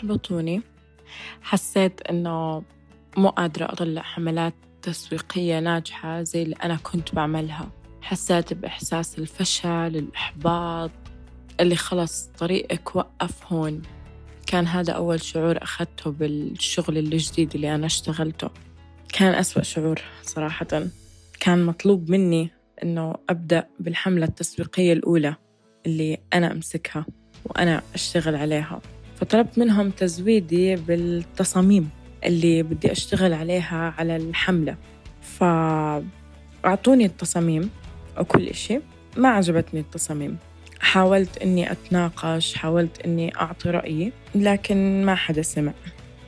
أحبطوني. حسيت إنه مو قادرة أطلع حملات تسويقية ناجحة زي اللي أنا كنت بعملها. حسيت بإحساس الفشل الإحباط اللي خلص طريقك وقف هون. كان هذا أول شعور أخذته بالشغل الجديد اللي أنا اشتغلته. كان أسوأ شعور صراحة. كان مطلوب مني إنه أبدأ بالحملة التسويقية الأولى اللي أنا أمسكها وأنا أشتغل عليها. فطلبت منهم تزويدي بالتصاميم اللي بدي أشتغل عليها على الحملة. فأعطوني التصاميم وكل إشي. ما عجبتني التصاميم. حاولت إني أتناقش حاولت إني أعطي رأيي لكن ما حدا سمع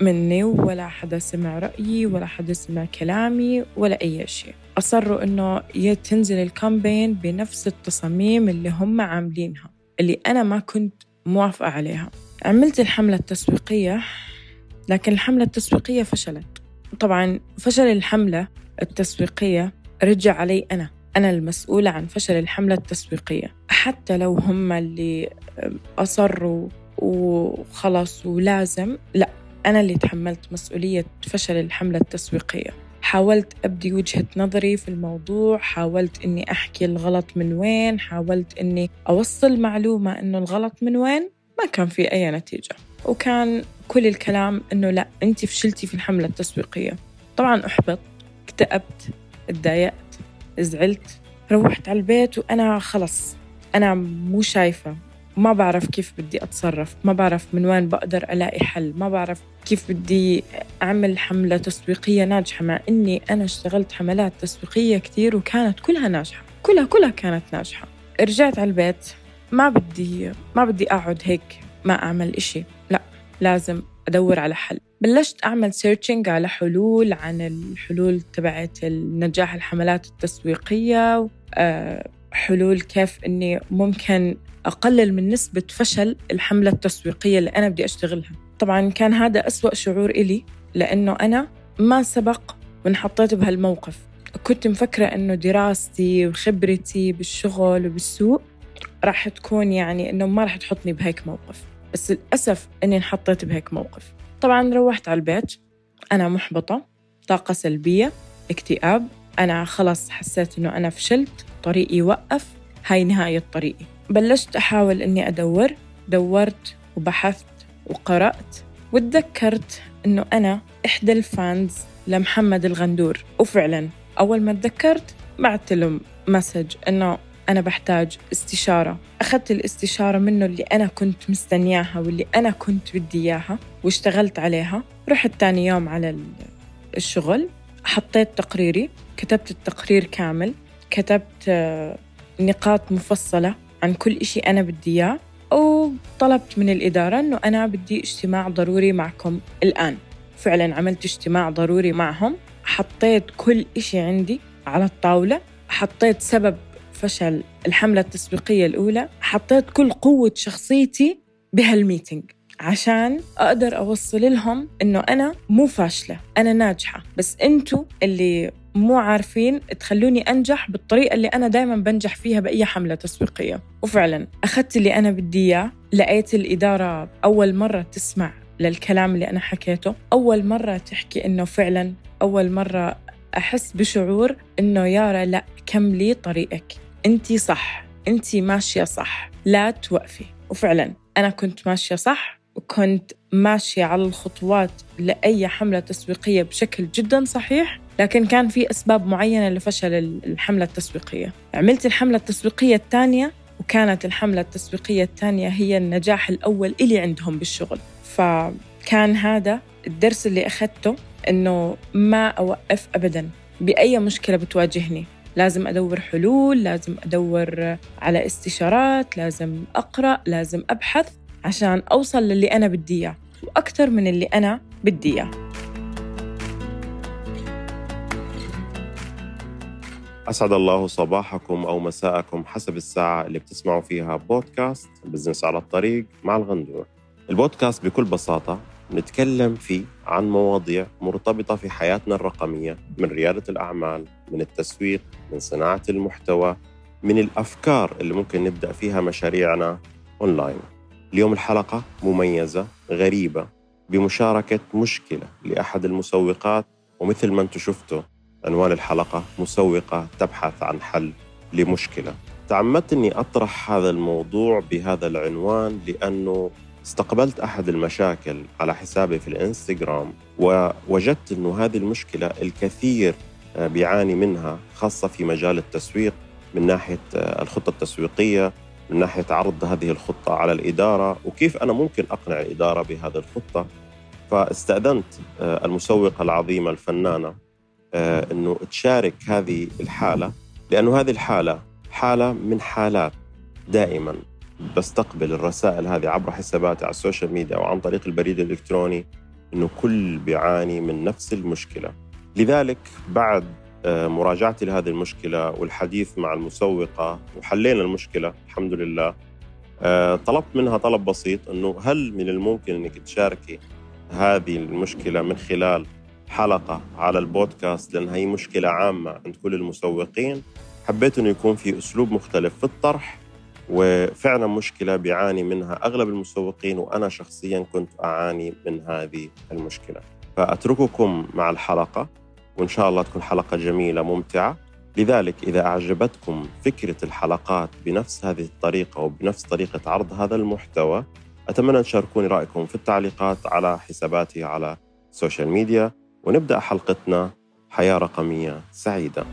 مني ولا حدا سمع رأيي ولا حدا سمع كلامي ولا أي شيء أصروا إنه تنزل الكامبين بنفس التصاميم اللي هم عاملينها اللي أنا ما كنت موافقة عليها. عملت الحملة التسويقية لكن الحملة التسويقية فشلت. طبعا فشل الحملة التسويقية رجع علي أنا. أنا المسؤولة عن فشل الحملة التسويقية. حتى لو هم اللي أصروا وخلص ولازم لا أنا اللي تحملت مسؤولية فشل الحملة التسويقية. حاولت أبدي وجهة نظري في الموضوع حاولت إني أحكي الغلط من وين حاولت إني أوصل معلومة إنه الغلط من وين. ما كان في أي نتيجة. وكان كل الكلام إنه لا أنت فشلتي في الحملة التسويقية. طبعا أحبط اكتئبت اتضايقت زعلت روحت على البيت وأنا خلص أنا مو شايفة. ما بعرف كيف بدي أتصرف ما بعرف من وين بقدر ألاقي حل ما بعرف كيف بدي أعمل حملة تسويقية ناجحة مع إني أنا اشتغلت حملات تسويقية كثير وكانت كلها ناجحة كلها كلها كانت ناجحة. رجعت على البيت ما بدي ما بدي أقعد هيك ما أعمل إشي. لا لازم أدور على حل. بلشت أعمل سيرشنج على حلول عن الحلول تبعت النجاح الحملات التسويقية آه، حلول كيف إني ممكن أقلل من نسبة فشل الحملة التسويقية اللي أنا بدي أشتغلها. طبعا كان هذا أسوأ شعور إلي لأنه أنا ما سبق وانحطيت بهالموقف. كنت مفكرة إنه دراستي وخبرتي بالشغل وبالسوق راح تكون يعني إنه ما راح تحطني بهيك موقف. بس للأسف إني انحطيت بهيك موقف. طبعا روحت على البيت أنا محبطة طاقة سلبية اكتئاب. أنا خلص حسيت إنه أنا فشلت طريقي وقف هاي نهاية طريقي. بلشت أحاول إني أدور دورت وبحثت وقرأت وتذكرت إنه أنا إحدى الفانز لمحمد الغندور. وفعلا أول ما تذكرت بعت له مسج إنه أنا بحتاج استشارة. أخذت الاستشارة منه اللي أنا كنت مستنياها واللي أنا كنت بدي إياها واشتغلت عليها. رحت تاني يوم على الشغل حطيت تقريري كتبت التقرير كامل كتبت آه، نقاط مفصلة عن كل إشي أنا بدي إياه وطلبت من الإدارة أنه أنا بدي اجتماع ضروري معكم الآن. فعلا عملت اجتماع ضروري معهم حطيت كل إشي عندي على الطاولة حطيت سبب فشل الحملة التسويقية الأولى حطيت كل قوة شخصيتي بهالميتنج عشان أقدر أوصل لهم إنه أنا مو فاشلة أنا ناجحة. بس أنتوا اللي مو عارفين تخلوني أنجح بالطريقة اللي أنا دايما بنجح فيها بأي حملة تسويقية. وفعلا أخذت اللي أنا بدي إياه لقيت الإدارة أول مرة تسمع للكلام اللي أنا حكيته أول مرة تحكي إنه فعلا أول مرة أحس بشعور إنه يارا لأ كملي طريقك. أنت صح أنت ماشية صح. لا توقفي. وفعلا أنا كنت ماشية صح وكنت ماشية على الخطوات لأي حملة تسويقية بشكل جدا صحيح لكن كان في أسباب معينة لفشل الحملة التسويقية. عملت الحملة التسويقية الثانية وكانت الحملة التسويقية الثانية هي النجاح الأول إلي عندهم بالشغل. فكان هذا الدرس اللي أخذته إنه ما أوقف أبدا. بأي مشكلة بتواجهني؟ لازم أدور حلول لازم أدور على استشارات لازم أقرأ لازم أبحث عشان أوصل للي أنا بدي إياه وأكثر من اللي أنا بدي إياه. أسعد الله صباحكم أو مساءكم حسب الساعة اللي بتسمعوا فيها بودكاست بزنس على الطريق مع الغندور. البودكاست بكل بساطة نتكلم فيه عن مواضيع مرتبطة في حياتنا الرقمية من ريادة الأعمال من التسويق من صناعة المحتوى من الأفكار اللي ممكن نبدأ فيها مشاريعنا أونلاين. اليوم الحلقة مميزة غريبة بمشاركة مشكلة لأحد المسوقات ومثل ما أنتم شفتوا عنوان الحلقة مسوقة تبحث عن حل لمشكلة. تعمدت أني أطرح هذا الموضوع بهذا العنوان لأنه استقبلت أحد المشاكل على حسابي في الإنستغرام ووجدت أنه هذه المشكلة الكثير آه، بيعاني منها خاصة في مجال التسويق من ناحية آه، الخطة التسويقية من ناحية عرض هذه الخطة على الإدارة وكيف أنا ممكن أقنع الإدارة بهذه الخطة. فاستأذنت آه، المسوقة العظيمة الفنانة أنه تشارك هذه الحالة لأنه هذه الحالة حالة من حالات دائما. بستقبل الرسائل هذه عبر حساباتي على ال social media أو عن طريق البريد الإلكتروني إنه كل بيعاني من نفس المشكلة. لذلك بعد آه، مراجعتي لهذه المشكلة والحديث مع المسوقة وحلينا المشكلة الحمد لله آه، طلبت منها طلب بسيط إنه هل من الممكن إنك تشاركي هذه المشكلة من خلال حلقة على البودكاست؟ لانها هي مشكلة عامة عند كل المسوقين. حبيت إنه يكون في أسلوب مختلف في الطرح وفعلا مشكلة بيعاني منها أغلب المسوقين وأنا شخصيا كنت أعاني من هذه المشكلة. فأترككم مع الحلقة وإن شاء الله تكون حلقة جميلة ممتعة. لذلك إذا أعجبتكم فكرة الحلقات بنفس هذه الطريقة وبنفس طريقة عرض هذا المحتوى أتمنى تشاركوني رأيكم في التعليقات على حساباتي على السوشيال ميديا ونبدأ حلقتنا حياة رقمية سعيدة.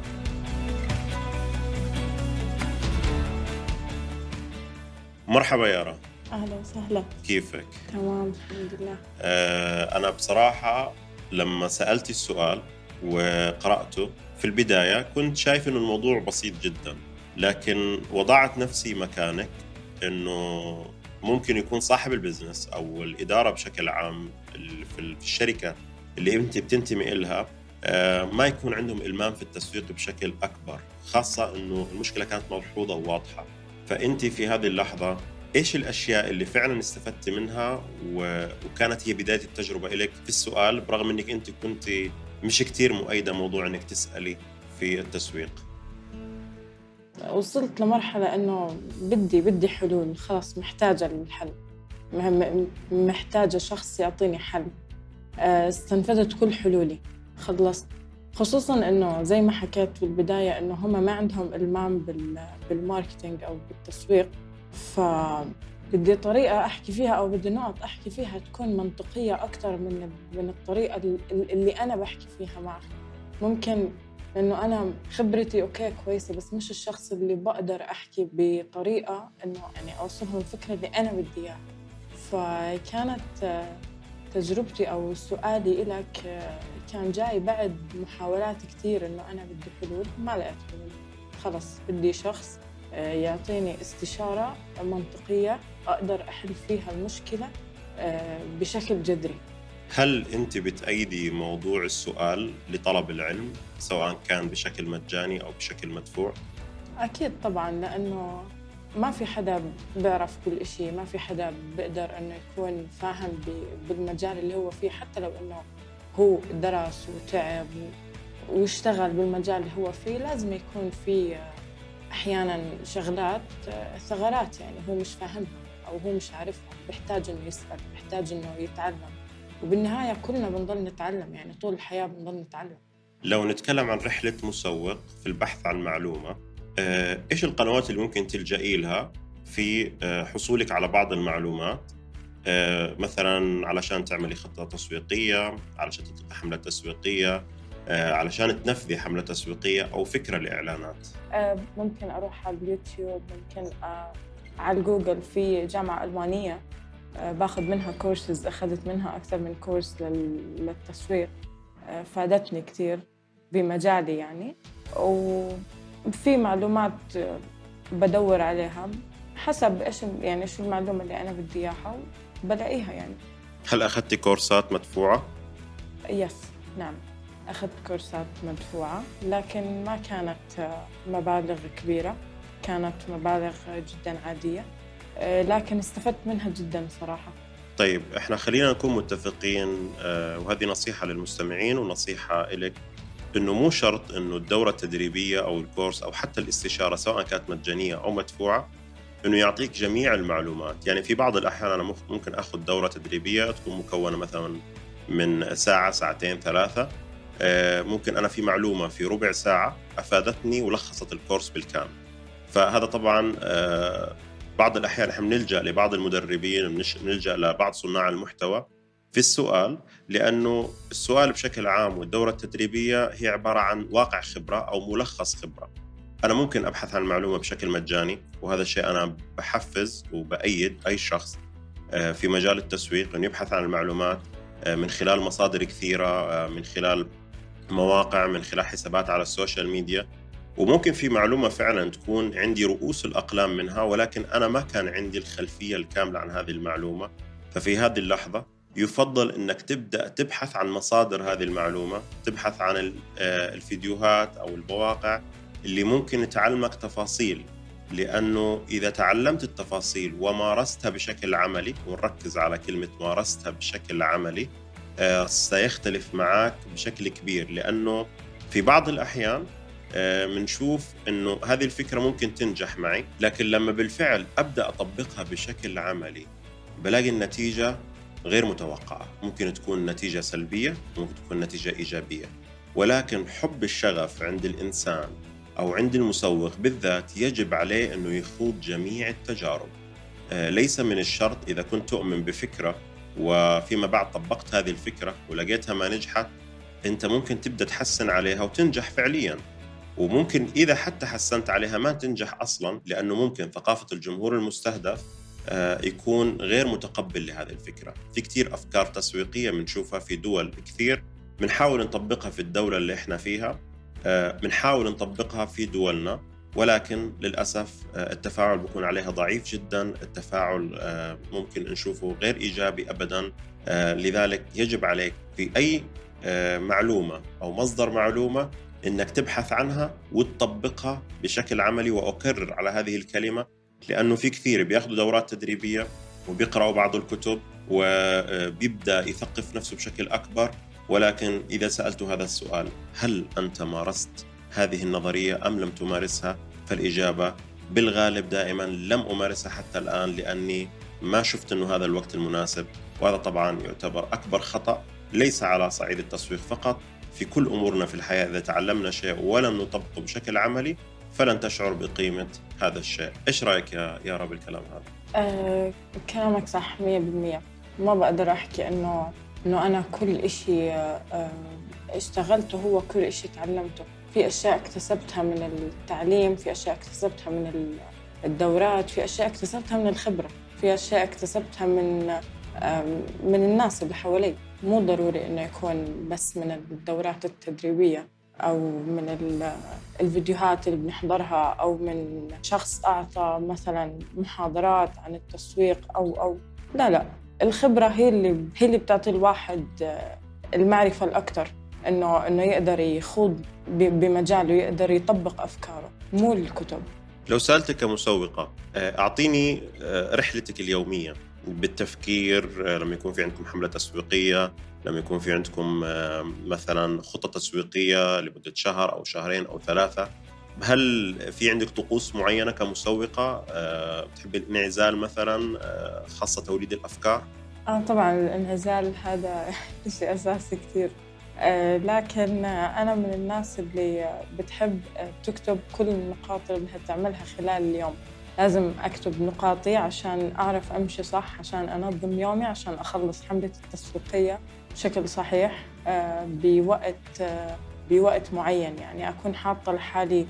مرحبا يارا أهلا وسهلا. كيفك؟ تمام الحمد لله. آه أنا بصراحة لما سالتي السؤال وقرأته في البداية كنت شايف إنه الموضوع بسيط جدا لكن وضعت نفسي مكانك إنه ممكن يكون صاحب البزنس أو الإدارة بشكل عام في الشركة اللي أنت بتنتمي لها آه، ما يكون عندهم إلمام في التسويق بشكل أكبر خاصة إنه المشكلة كانت ملحوظة وواضحة. فانت في هذه اللحظة إيش الأشياء اللي فعلا استفدت منها وكانت هي بداية التجربة لك في السؤال برغم إنك أنت كنت مش كثير مؤيدة موضوع إنك تسألي في التسويق؟ وصلت لمرحلة إنه بدي بدي حلول خلاص محتاجة للحل محتاجة شخص يعطيني حل. آه، استنفذت كل حلولي خلصت. خصوصا إنه زي ما حكيت في البداية إنه هم ما عندهم إلمام بالماركتينج أو بالتسويق ف بدي طريقة أحكي فيها أو بدي نقط أحكي فيها تكون منطقية أكثر من من الطريقة اللي أنا بحكي فيها معك. ممكن لأنه أنا خبرتي أوكي كويسة بس مش الشخص اللي بقدر أحكي بطريقة إنه يعني أوصلهم الفكرة اللي أنا بدي إياها. فكانت تجربتي أو سؤالي لك كان جاي بعد محاولات كثير إنه أنا بدي حلول ما لقيت حلول خلص بدي شخص آه، يعطيني استشارة منطقية أقدر أحل فيها المشكلة آه، بشكل جذري هل أنت بتأيدي موضوع السؤال لطلب العلم سواء كان بشكل مجاني أو بشكل مدفوع؟ أكيد طبعا لأنه ما في حدا بيعرف كل شيء ما في حدا بيقدر إنه يكون فاهم بالمجال اللي هو فيه حتى لو إنه هو درس وتعب واشتغل بالمجال اللي هو فيه لازم يكون في أحيانا شغلات ثغرات يعني هو مش فاهمها أو هو مش عارفها بيحتاج إنه يسأل بيحتاج إنه يتعلم. وبالنهاية كلنا بنضل نتعلم يعني طول الحياة بنضل نتعلم. لو نتكلم عن رحلة مسوق في البحث عن معلومة آه، إيش القنوات اللي ممكن تلجئي لها في آه، حصولك على بعض المعلومات؟ آه، مثلا علشان تعملي خطة تسويقية علشان حملة تسويقية علشان تنفذي حملة تسويقية أو فكرة لإعلانات. ممكن أروح على اليوتيوب ممكن على الجوجل في جامعة ألمانية باخذ منها كورسز أخذت منها أكثر من course للتسويق فادتني كثير بمجالي يعني. و في معلومات بدور عليها حسب إيش يعني شو المعلومة اللي أنا بدي إياها. بلاقيها يعني. هل أخذتي course ات مدفوعة؟ yes نعم. أخذت كورسات مدفوعة لكن ما كانت مبالغ كبيرة. كانت مبالغ جدا عادية لكن استفدت منها جدا صراحة. طيب إحنا خلينا نكون متفقين آه، وهذه نصيحة للمستمعين ونصيحة لك إنه مو شرط إنه الدورة التدريبية أو الكورس أو حتى الاستشارة سواء كانت مجانية أو مدفوعة إنه يعطيك جميع المعلومات. يعني في بعض الأحيان أنا ممكن أخذ دورة تدريبية تكون مكونة مثلا من ساعة ساعتين ثلاثة. آه، ممكن أنا في معلومة في ربع ساعة أفادتني ولخصت الكورس بالكامل. فهذا طبعا آه، بعض الأحيان إحنا بنلجأ لبعض المدربين بنلجأ لبعض صناع المحتوى في السؤال لأنه السؤال بشكل عام والدورة التدريبية هي عبارة عن واقع خبرة أو ملخص خبرة. أنا ممكن أبحث عن المعلومة بشكل مجاني وهذا الشيء أنا بحفز وبأيد أي شخص آه، في مجال التسويق انه يبحث عن المعلومات من خلال مصادر كثيرة من خلال مواقع من خلال حسابات على السوشيال ميديا. وممكن في معلومة فعلا تكون عندي رؤوس الأقلام منها ولكن أنا ما كان عندي الخلفية الكاملة عن هذه المعلومة. ففي هذه اللحظة يفضل أنك تبدأ تبحث عن مصادر هذه المعلومة تبحث عن آه، الفيديوهات أو المواقع اللي ممكن تعلمك تفاصيل لأنه إذا تعلمت التفاصيل ومارستها بشكل عملي ونركز على كلمة مارستها بشكل عملي آه، سيختلف معك بشكل كبير. لأنه في بعض الأحيان بنشوف آه، إنه هذه الفكرة ممكن تنجح معي لكن لما بالفعل أبدأ أطبقها بشكل عملي بلاقي النتيجة غير متوقعة. ممكن تكون نتيجة سلبية ممكن تكون نتيجة إيجابية. ولكن حب الشغف عند الإنسان أو عند المسوق بالذات يجب عليه أنه يخوض جميع التجارب. آه، ليس من الشرط إذا كنت تؤمن بفكرة وفيما بعد طبقت هذه الفكرة ولقيتها ما نجحت أنت ممكن تبدأ تحسن عليها وتنجح فعليا. وممكن إذا حتى حسنت عليها ما تنجح أصلا لأنه ممكن ثقافة الجمهور المستهدف آه، يكون غير متقبل لهذه الفكرة، في كثير أفكار تسويقية بنشوفها في دول كثير بنحاول نطبقها في الدولة اللي إحنا فيها. بنحاول آه، نطبقها في دولنا ولكن للأسف آه، التفاعل بيكون عليها ضعيف جدا، التفاعل ممكن نشوفه غير إيجابي ابدا، لذلك يجب عليك في أي معلومة أو مصدر معلومة إنك تبحث عنها وتطبقها بشكل عملي واكرر على هذه الكلمة لأنه في كثير بياخذوا دورات تدريبية وبيقرأوا بعض الكتب وبيبدا يثقف نفسه بشكل أكبر. ولكن إذا سالته هذا السؤال هل أنت مارست هذه النظرية أم لم تمارسها؟ فالإجابة بالغالب دائما لم أمارسها حتى الآن لأني ما شفت إنه هذا الوقت المناسب وهذا طبعا يعتبر أكبر خطأ ليس على صعيد التسويق فقط. في كل أمورنا في الحياة إذا تعلمنا شيء ولم نطبقه بشكل عملي فلن تشعر بقيمة هذا الشيء، إيش رأيك يا يارا بالكلام هذا؟ أه كلامك صح 100% ما بقدر أحكي إنه إنه أنا كل شيء أه اشتغلته هو كل شيء تعلمته، في أشياء اكتسبتها من التعليم، في أشياء اكتسبتها من الدورات، في أشياء اكتسبتها من الخبرة، في أشياء اكتسبتها من من الناس اللي حوالي. مو ضروري إنه يكون بس من الدورات التدريبية أو من الفيديوهات اللي بنحضرها أو من شخص أعطى مثلا محاضرات عن التسويق أو أو. لا لا. الخبرة هي اللي هي اللي بتعطي الواحد المعرفة الاكثر انه إنه يقدر يخوض بمجاله يقدر يطبق أفكاره مو الكتب. لو سألتك كمسوقة آه، أعطيني آه، رحلتك اليومية بالتفكير آه، لما يكون في عندكم حملة تسويقية لما يكون في عندكم آه، مثلا خطة تسويقية لمدة شهر أو شهرين أو ثلاثة هل في عندك طقوس معينة كمسوقة؟ آه، بتحبي الانعزال مثلا؟ خاصة توليد الأفكار؟ آه طبعا الانعزال هذا شيء أساسي كثير لكن أنا من الناس اللي بتحب تكتب كل النقاط اللي بدها تعملها خلال اليوم. لازم أكتب نقاطي عشان أعرف أمشي صح عشان أنظم يومي عشان أخلص حملة التسويقية بشكل صحيح آه، بوقت آه، بوقت معين. يعني أكون حاطة لحالي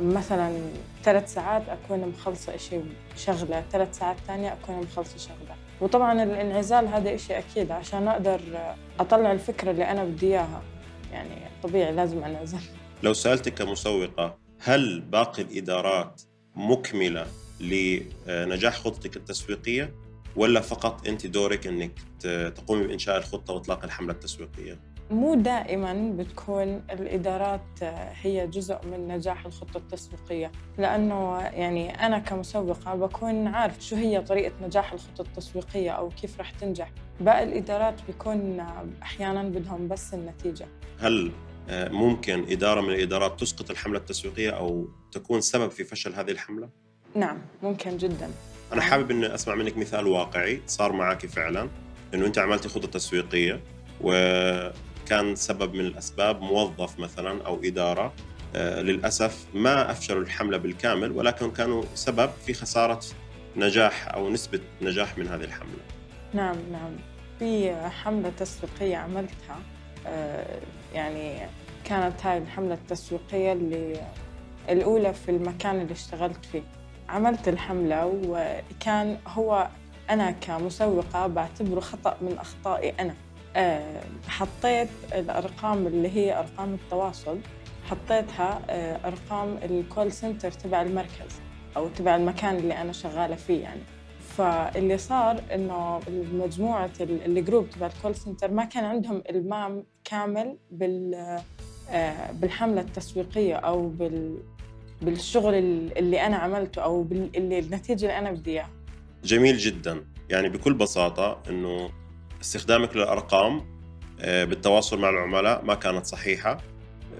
مثلا ثلاث ساعات أكون مخلصة إشي شغلة ثلاث ساعات ثانية أكون مخلصة شغلة. وطبعا الإنعزال هذا إشي أكيد عشان أقدر أطلع الفكرة اللي أنا بدي إياها. يعني طبيعي لازم أنعزل. لو سألتك كمسوقة هل باقي الإدارات مكملة لنجاح خطتك التسويقية؟ ولا فقط أنت دورك إنك تقومي بإنشاء الخطة وإطلاق الحملة التسويقية؟ مو دائما بتكون الإدارات هي جزء من نجاح الخطة التسويقية. لأنه يعني أنا كمسوقة بكون عارف شو هي طريقة نجاح الخطة التسويقية أو كيف رح تنجح. باقي الإدارات بيكون أحيانا بدهم بس النتيجة. هل ممكن إدارة من الإدارات تسقط الحملة التسويقية أو تكون سبب في فشل هذه الحملة؟ نعم ممكن جدا. أنا حابب إني أسمع منك مثال واقعي صار معك فعلا إنه أنت عملتي خطة تسويقية وكان سبب من الأسباب موظف مثلا أو إدارة آه، للأسف ما أفشلوا الحملة بالكامل ولكن كانوا سبب في خسارة نجاح أو نسبة نجاح من هذه الحملة. نعم نعم في حملة تسويقية عملتها آه، يعني كانت هاي الحملة التسويقية اللي الأولى في المكان اللي اشتغلت فيه. عملت الحملة وكان هو أنا كمسوقة بعتبره خطأ من أخطائي أنا. آه، حطيت الأرقام اللي هي أرقام التواصل حطيتها آه، أرقام ال call center تبع المركز أو تبع المكان اللي أنا شغالة فيه يعني. فاللي صار إنه مجموعه ال group تبع ال call center ما كان عندهم إلمام كامل بال آه، بالحملة التسويقية أو بال بالشغل اللي أنا عملته أو باللي النتيجة اللي أنا بدي إياها. جميل جدا. يعني بكل بساطة إنه استخدامك للأرقام آه، بالتواصل مع العملاء ما كانت صحيحة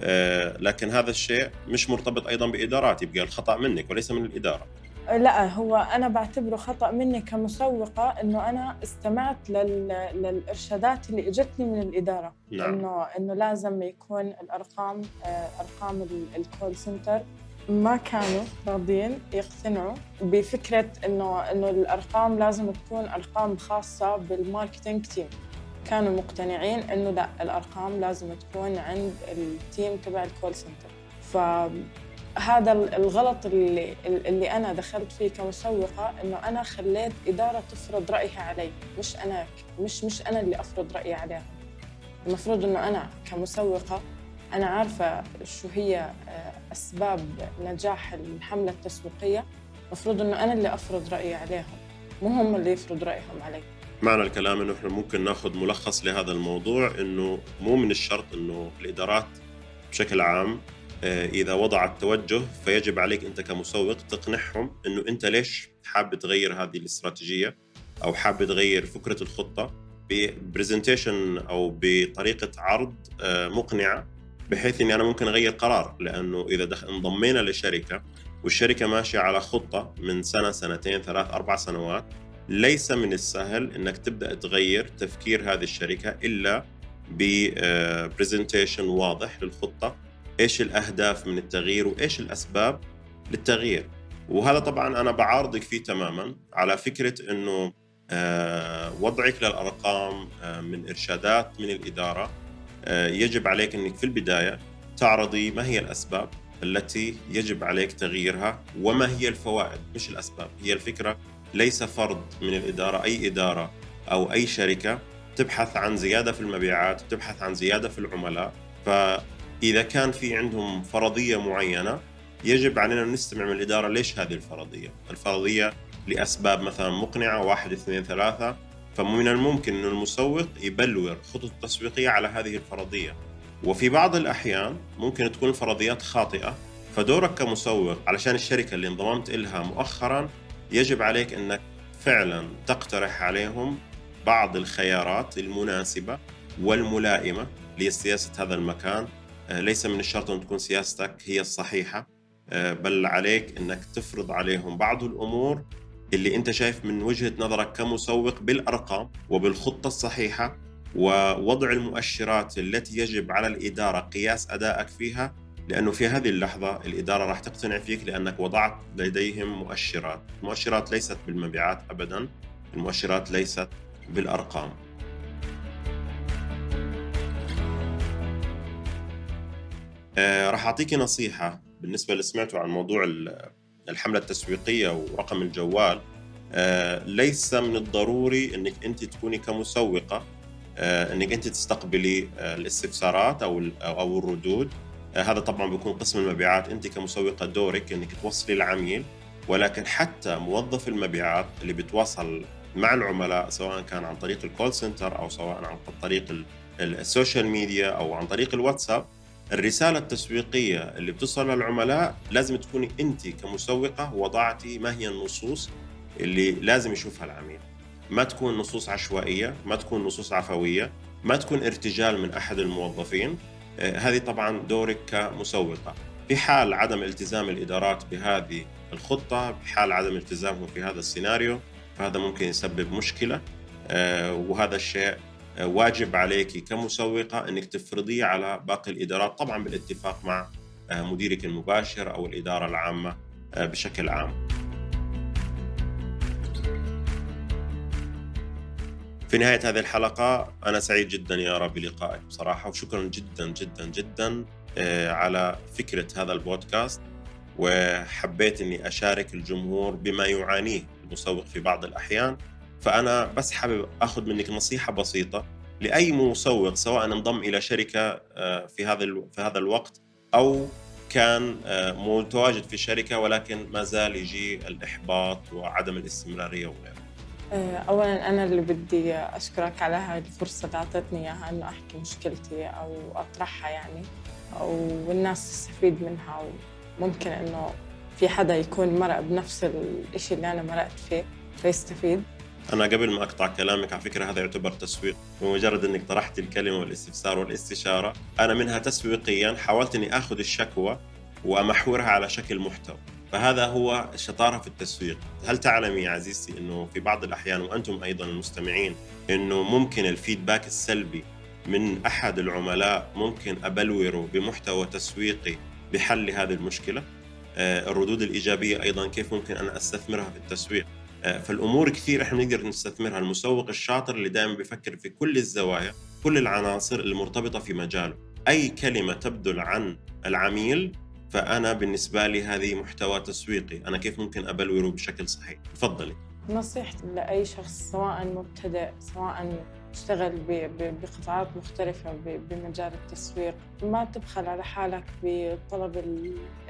آه، لكن هذا الشيء مش مرتبط أيضا بادارات يبقى الخطأ منك وليس من الإدارة لا هو أنا بعتبره خطأ مني كمسوقة إنه أنا استمعت لل... للإرشادات اللي إجتني من الإدارة نعم. إنه إنه لازم يكون الأرقام آه، أرقام ال call center ما كانوا راضيين يقتنعوا بفكرة إنه إنه الأرقام لازم تكون أرقام خاصة بال marketing team كانوا مقتنعين إنه لا الأرقام لازم تكون عند ال team تبع ال call center فهذا الغلط اللي اللي أنا دخلت فيه كمسوقة إنه أنا خليت إدارة تفرض رأيها علي مش أنا مش مش أنا اللي أفرض رأيي عليهم المفروض إنه أنا كمسوقة أنا عارفة شو هي أسباب نجاح الحملة التسويقية المفروض إنه أنا اللي أفرض رأيي عليهم مو هم اللي يفرض رأيهم علي. معنى الكلام إنه إحنا ممكن نأخذ ملخص لهذا الموضوع إنه مو من الشرط إنه الإدارات بشكل عام آه، إذا وضعت توجه فيجب عليك أنت كمسوق تقنعهم إنه أنت ليش حاب تغير هذه الاستراتيجية أو حاب تغير فكرة الخطة ب presentation أو بطريقة عرض آه، مقنعة بحيث إني أنا ممكن أغير قرار لأنه إذا انضمينا لشركة والشركة ماشية على خطة من سنة سنتين ثلاث أربع سنوات ليس من السهل إنك تبدأ تغير تفكير هذه الشركة إلا ب presentation واضح للخطة إيش الأهداف من التغيير وإيش الأسباب للتغيير. وهذا طبعا أنا بعارضك فيه تماما على فكرة إنه آه، وضعك للأرقام آه، من إرشادات من الإدارة آه، يجب عليك إنك في البداية تعرضي ما هي الأسباب التي يجب عليك تغييرها وما هي الفوائد. مش الأسباب هي الفكرة. ليس فرض من الإدارة أي إدارة أو أي شركة تبحث عن زيادة في المبيعات تبحث عن زيادة في العملاء. فإذا كان في عندهم فرضية معينة يجب علينا نستمع من الإدارة ليش هذه الفرضية؟ الفرضية لأسباب مثلا مقنعة واحد اثنين ثلاثة. فمن الممكن أن المسوق يبلور خطط تسويقية على هذه الفرضية. وفي بعض الأحيان ممكن تكون الفرضيات خاطئة فدورك كمسوق علشان الشركة اللي انضممت إلها مؤخرا يجب عليك أنك فعلا تقترح عليهم بعض الخيارات المناسبة والملائمة لسياسة هذا المكان. آه، ليس من الشرط أن تكون سياستك هي الصحيحة. آه، بل عليك أنك تفرض عليهم بعض الأمور اللي أنت شايف من وجهة نظرك كمسوق بالأرقام وبالخطة الصحيحة ووضع المؤشرات التي يجب على الإدارة قياس أدائك فيها لأنه في هذه اللحظة الإدارة راح تقتنع فيك لأنك وضعت لديهم مؤشرات. المؤشرات ليست بالمبيعات أبدا المؤشرات ليست بالأرقام. آه راح أعطيك نصيحة بالنسبة اللي سمعته عن موضوع الحملة التسويقية ورقم الجوال آه ليس من الضروري أنك أنت تكوني كمسوقة آه أنك أنت تستقبلي آه الاستفسارات أو, أو الردود. هذا طبعا بيكون قسم المبيعات. أنت كمسوقة دورك إنك توصلي العميل ولكن حتى موظف المبيعات اللي بيتواصل مع العملاء سواء كان عن طريق ال call center أو سواء عن طريق ال social media أو عن طريق الواتساب الرسالة التسويقية اللي بتصل للعملاء لازم تكوني أنت كمسوقة وضعتي ما هي النصوص اللي لازم يشوفها العميل. ما تكون نصوص عشوائية ما تكون نصوص عفوية ما تكون ارتجال من أحد الموظفين. آه، هذه طبعا دورك كمسوقة. في حال عدم التزام الإدارات بهذه الخطة بحال عدم التزامهم في هذا السيناريو فهذا ممكن يسبب مشكلة. آه، وهذا الشيء واجب عليك كمسوقة أنك تفرضيه على باقي الإدارات طبعا بالاتفاق مع آه، مديرك المباشر أو الإدارة العامة بشكل عام. في نهاية هذه الحلقة أنا سعيد جدا يا رب بلقائك بصراحة وشكرا جدا جدا جدا على فكرة هذا البودكاست. وحبيت أني أشارك الجمهور بما يعانيه المسوق في بعض الأحيان. فأنا بس حابب أخذ منك نصيحة بسيطة لأي مسوق سواء انضم إلى شركة آه، في هذا في هذا الوقت أو كان آه، متواجد في الشركة ولكن ما زال يجي الإحباط وعدم الاستمرارية وغيره. آه، اولا أنا اللي بدي أشكرك على هاي الفرصة اللي اعطيتني إياها إنه أحكي مشكلتي أو أطرحها يعني والناس تستفيد منها وممكن إنه في حدا يكون مرق بنفس الشيء اللي أنا مرقت فيه فيستفيد. أنا قبل ما أقطع كلامك على فكرة هذا يعتبر تسويق. بمجرد أنك طرحت الكلمة والاستفسار والاستشارة أنا منها تسويقيا حاولت أني أخذ الشكوى وأمحورها على شكل محتوى. فهذا هو الشطارة في التسويق. هل تعلمي يا عزيزتي أنه في بعض الأحيان وأنتم أيضا المستمعين أنه ممكن الفيدباك السلبي من أحد العملاء ممكن أبلوره بمحتوى تسويقي بحل هذه المشكلة؟ آه، الردود الإيجابية أيضا كيف ممكن أنا أستثمرها في التسويق؟ فالأمور كثير إحنا نقدر نستثمرها. المسوق الشاطر اللي دائما بيفكر في كل الزوايا كل العناصر المرتبطة في مجاله. أي كلمة تبدل عن العميل فأنا بالنسبة لي هذه محتوى تسويقي. أنا كيف ممكن أبلوره بشكل صحيح؟ تفضلي. نصيحتي لأي شخص سواء مبتدئ سواء اشتغل بقطاعات مختلفة بمجال التسويق. ما تبخل على حالك بطلب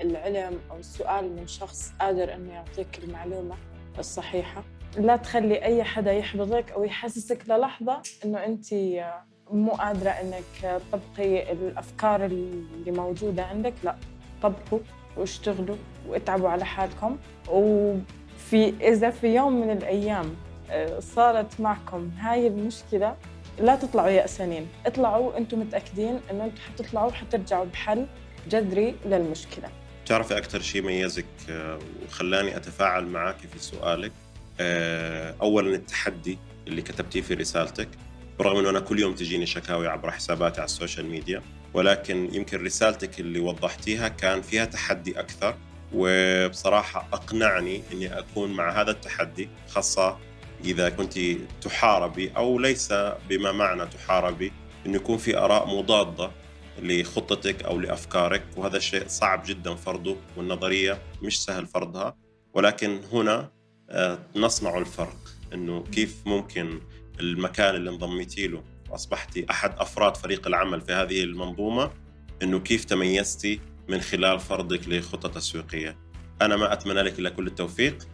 العلم أو السؤال من شخص قادر أنه يعطيك المعلومة. الصحيحة. لا تخلي أي حدا يحبطك أو يحسسك للحظة إنه أنت مو قادرة إنك تطبقي الأفكار اللي موجودة عندك. لا طبقوا واشتغلوا واتعبوا على حالكم. وفي إذا في يوم من الأيام آه، صارت معكم هاي المشكلة لا تطلعوا يأسانين اطلعوا أنتم متأكدين أنه أنتم حتطلعوا حترجعوا بحل جذري للمشكلة. بتعرفي أكثر شيء ميزك آه، وخلاني أتفاعل معك في سؤالك؟ آه، أولا التحدي اللي كتبتيه في رسالتك برغم أنه أنا كل يوم تجيني شكاوي عبر حساباتي على ال social media ولكن يمكن رسالتك اللي وضحتيها كان فيها تحدي أكثر وبصراحة أقنعني أني أكون مع هذا التحدي خاصة إذا كنت تحاربي أو ليس بما معنى تحاربي أنه يكون في آراء مضادة لخطتك أو لأفكارك وهذا الشيء صعب جدا فرضه والنظرية مش سهل فرضها ولكن هنا آه، نصنع الفرق إنه كيف ممكن المكان اللي انضميتي له واصبحتي أحد أفراد فريق العمل في هذه المنظومة إنه كيف تميزتي من خلال فرضك لخطة تسويقية. أنا ما أتمنى لك إلا كل التوفيق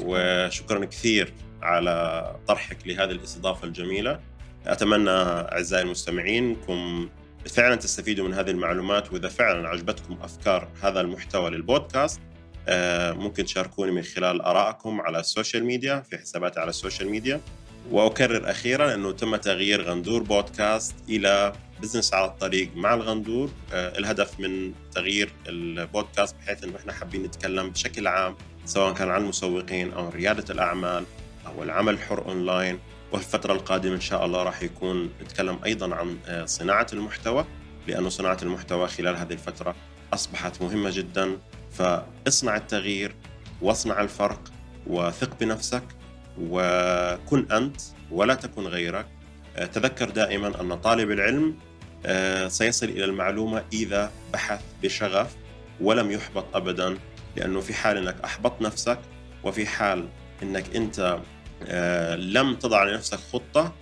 وشكرا كثير على طرحك لهذه الاستضافة الجميلة. أتمنى أعزائي المستمعين انكم فعلا تستفيدوا من هذه المعلومات وإذا فعلا عجبتكم أفكار هذا المحتوى للبودكاست آه، ممكن تشاركوني من خلال آرائكم على ال social media في حساباتي على ال social media. وأكرر أخيرا إنه تم تغيير غندور بودكاست إلى business على الطريق مع الغندور. آه، الهدف من تغيير البودكاست بحيث إنه إحنا حابين نتكلم بشكل عام سواء كان عن المسوقين أو ريادة الأعمال أو العمل الحر أونلاين. والفترة القادمة إن شاء الله راح يكون نتكلم أيضا عن آه، صناعة المحتوى لأن صناعة المحتوى خلال هذه الفترة أصبحت مهمة جدا. فاصنع التغيير واصنع الفرق وثق بنفسك وكن أنت ولا تكن غيرك. آه، تذكر دائما أن طالب العلم آه، سيصل إلى المعلومة إذا بحث بشغف ولم يحبط أبدا لأنه في حال أنك أحبط نفسك وفي حال أنك أنت لم تضع لنفسك خطة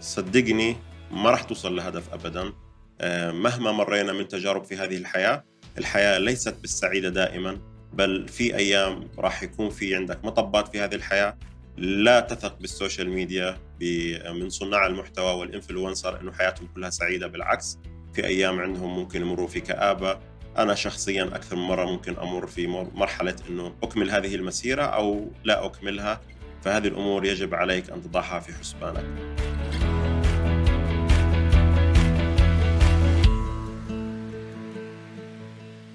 فصدقني ما راح توصل لهدف أبدا. آه، مهما مرينا من تجارب في هذه الحياة الحياة ليست بالسعيدة دائما بل في أيام راح يكون في عندك مطبات في هذه الحياة. لا تثق بال social media من صناع المحتوى وال influencer أنه حياتهم كلها سعيدة بالعكس في أيام عندهم ممكن يمروا في كآبة أنا شخصيا أكثر من مرة ممكن أمر في مرحلة أنه أكمل هذه المسيرة أو لا أكملها فهذه الأمور يجب عليك أن تضعها في حسبانك.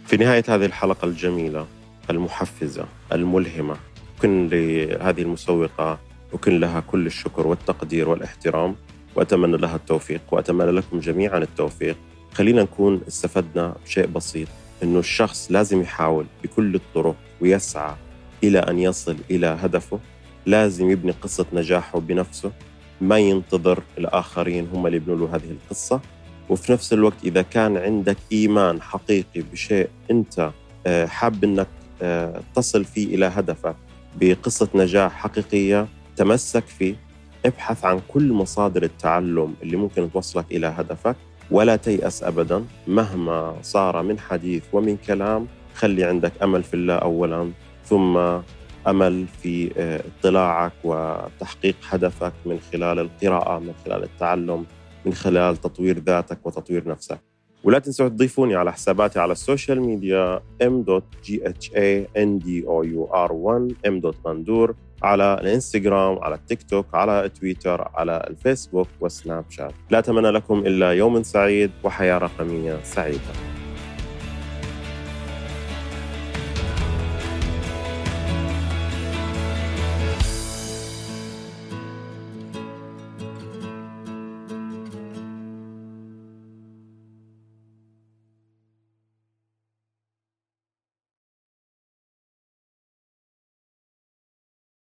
في نهاية هذه الحلقة الجميلة المحفزة الملهمة كن لهذه المسوقة وكن لها كل الشكر والتقدير والإحترام وأتمنى لها التوفيق وأتمنى لكم جميعا التوفيق. خلينا نكون استفدنا بشيء بسيط إنه الشخص لازم يحاول بكل الطرق ويسعى إلى أن يصل إلى هدفه. لازم يبني قصة نجاحه بنفسه ما ينتظر الآخرين هم اللي يبنوا له هذه القصة. وفي نفس الوقت إذا كان عندك إيمان حقيقي بشيء أنت آه، حاب أنك آه، تصل فيه إلى هدفك بقصة نجاح حقيقية تمسك فيه ابحث عن كل مصادر التعلم اللي ممكن توصلك إلى هدفك. ولا تيأس أبدا. مهما صار من حديث ومن كلام خلي عندك أمل في الله أولا ثم أمل في آه، اطلاعك وتحقيق هدفك من خلال القراءة من خلال التعلم من خلال تطوير ذاتك وتطوير نفسك. ولا تنسوا تضيفوني على حساباتي على ال social media m.ghandour1 m.ghandour على الإنستغرام على التيك توك على تويتر على الفيسبوك والسناب شات. لا أتمنى لكم إلا يوم سعيد وحياة رقمية سعيدة.